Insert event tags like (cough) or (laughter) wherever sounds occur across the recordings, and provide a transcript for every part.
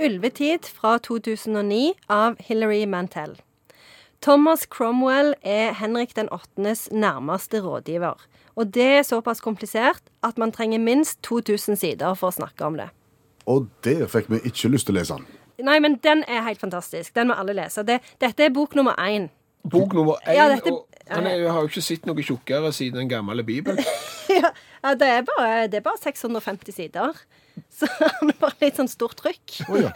'Ulvetid' fra 2009 av Hilary Mantel. Thomas Cromwell er Henrik den åttendes nærmeste rådgiver. Og det er såpass komplisert at man trenger minst 2000 sider for å snakke om det. Og det fikk vi ikke lyst til å lese den. Nei, men den er helt fantastisk. Den må alle lese. Det, dette er bok nummer én. Bok nummer én. Ja, dette- og han er, har jo ikke sett noe tjukkere siden den gamle Bibelen. (laughs) ja, ja, det, er bare, det er bare 650 sider. Så (laughs) det bare litt sånn stort trykk. Oh, ja.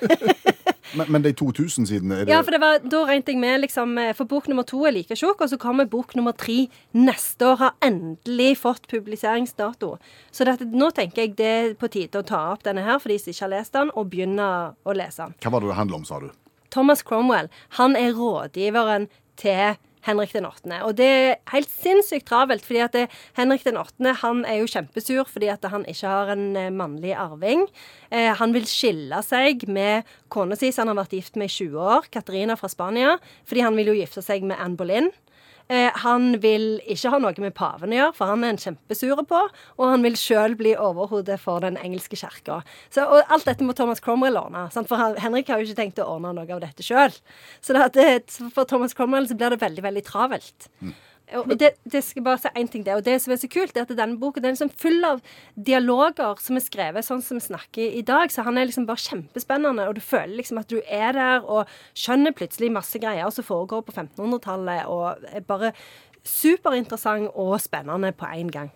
(laughs) men, men de 2000 sidene, det Ja, for det var, da regnet jeg med liksom, eh, For bok nummer to er like tjukk, og så kommer bok nummer tre neste år. Har endelig fått publiseringsdato. Så dette, nå tenker jeg det er på tide å ta opp denne her for de som ikke har lest den, og begynne å lese den. Hva var det det handla om, sa du? Thomas Cromwell han er rådgiveren til Henrik den 8. Og det er helt sinnssykt travelt, fordi at det, Henrik den 8. han er jo kjempesur fordi at han ikke har en eh, mannlig arving. Eh, han vil skille seg med kona si, som han har vært gift med i 20 år, Katarina fra Spania, fordi han vil jo gifte seg med Anne Boleyn. Eh, han vil ikke ha noe med paven å gjøre, for han er en kjempesure på. Og han vil sjøl bli overhode for den engelske kirka. Og alt dette må Thomas Cromwell ordne. Sant? For Henrik har jo ikke tenkt å ordne noe av dette sjøl. Så det, for Thomas Cromwell så blir det veldig, veldig travelt. Og det, det skal bare si én ting det, Og det som er så kult, er at denne boken den er liksom full av dialoger som er skrevet sånn som vi snakker i dag. Så han er liksom bare kjempespennende, og du føler liksom at du er der og skjønner plutselig masse greier som foregår på 1500-tallet, og er bare superinteressant og spennende på én gang.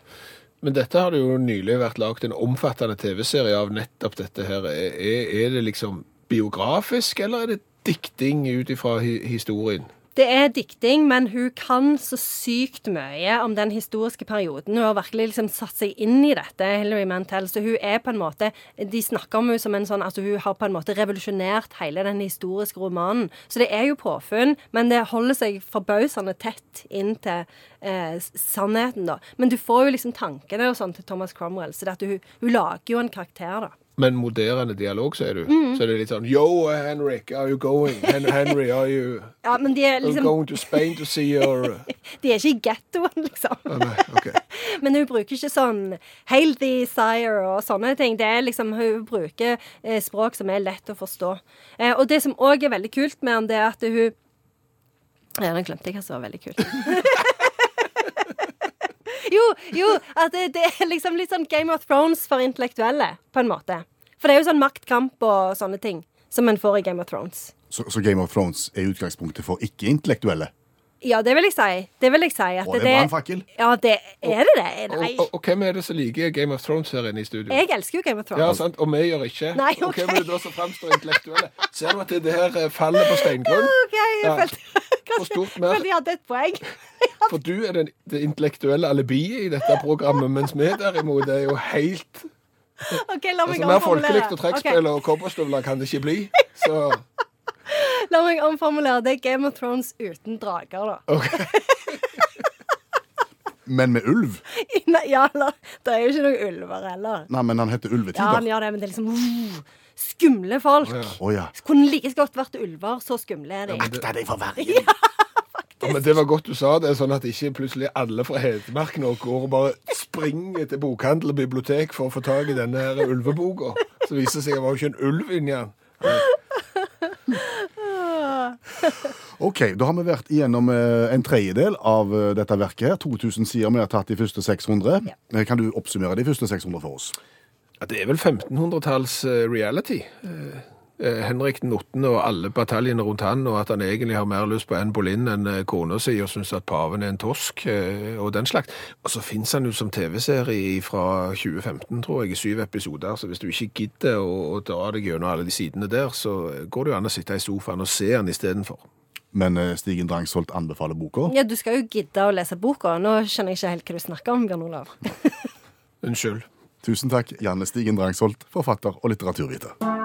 Men dette har det jo nylig vært lagd en omfattende TV-serie av nettopp dette her. Er, er det liksom biografisk, eller er det dikting ut ifra hi historien? Det er dikting, men hun kan så sykt mye om den historiske perioden. Hun har virkelig liksom satt seg inn i dette, Hilary Mantel. Så hun er på en måte De snakker om hun som en sånn Altså hun har på en måte revolusjonert hele den historiske romanen. Så det er jo påfunn, men det holder seg forbausende tett inn til eh, sannheten, da. Men du får jo liksom tankene og sånn til Thomas Cromwell, så hun, hun lager jo en karakter, da. Men moderende dialog, sier du. Mm. Så det er litt sånn Yo, Henrik, are you going? Hen Henry, are you (laughs) Ja, liksom going to Spain to see your (laughs) De er ikke i gettoen, liksom. Ah, Nei, okay. (laughs) Men hun bruker ikke sånn healthy sire og sånne ting. Det er liksom, Hun bruker eh, språk som er lett å forstå. Eh, og det som òg er veldig kult med henne, det er at hun Ja, nå glemte jeg hva som var veldig kult. Jo, jo, at det, det er liksom litt sånn Game of Thrones for intellektuelle, på en måte. For det er jo sånn maktkamp og sånne ting som en får i Game of Thrones. Så, så Game of Thrones er utgangspunktet for ikke-intellektuelle? Ja, det vil jeg si. Det vil jeg si. At og det er brannfakkel. Ja, det er det det? Nei. Og, og, og hvem er det som liker Game of Thrones her inne i studio? Jeg elsker jo Game of Thrones. Ja, sant, Og vi gjør ikke. Nei, Og hvem er det da som framstår intellektuelle? Ser du at det her faller på steingrunn? (laughs) OK, jeg Ja. følte For stort mer. Men de hadde et poeng. (laughs) For du er den, det intellektuelle alibiet i dette programmet, mens vi derimot er jo helt okay, la meg altså, Mer folkelig og trekkspill og cowboystøvler kan det ikke bli. (laughs) Så La meg omformulere. Det er Game of Thrones uten drager, da. (laughs) Men med ulv? (laughs) Nei, ja, eller, det er jo ikke noen ulver heller. Nei, men han heter Ja, Ulvetider. han gjør det, men det er liksom uh, Skumle folk. Å ja. Kunne like så godt vært ulver, så skumle er de. Akta deg for vergen! (laughs) Ja, men Det var godt du sa det, sånn at ikke plutselig alle fra Hedmark nå går og bare springer til bokhandel og bibliotek for å få tak i denne her ulveboka. Så viser det seg at det var jo ikke en ulv inni den. Ok, da har vi vært igjennom eh, en tredjedel av eh, dette verket. her. 2000 sider vi har tatt de første 600. Ja. Kan du oppsummere de første 600 for oss? Ja, det er vel 1500-talls eh, reality. Eh, eh, Henrik den 8. og alle bataljene rundt han, og at han egentlig har mer lyst på Anne Boleyn enn eh, kona si, og syns at paven er en tosk, eh, og den slags. Og så fins han jo som TV-serie fra 2015, tror jeg, i syv episoder. Så hvis du ikke gidder å, å dra deg gjennom alle de sidene der, så går det jo an å sitte i sofaen og se han istedenfor. Men eh, Stigen Drangsholt anbefaler boka. Ja, du skal jo gidde å lese boka. Nå skjønner jeg ikke helt hva du snakker om, Bjørn Olav. Unnskyld. Tusen takk, Janne Stigen Drangsholt, forfatter og litteraturviter.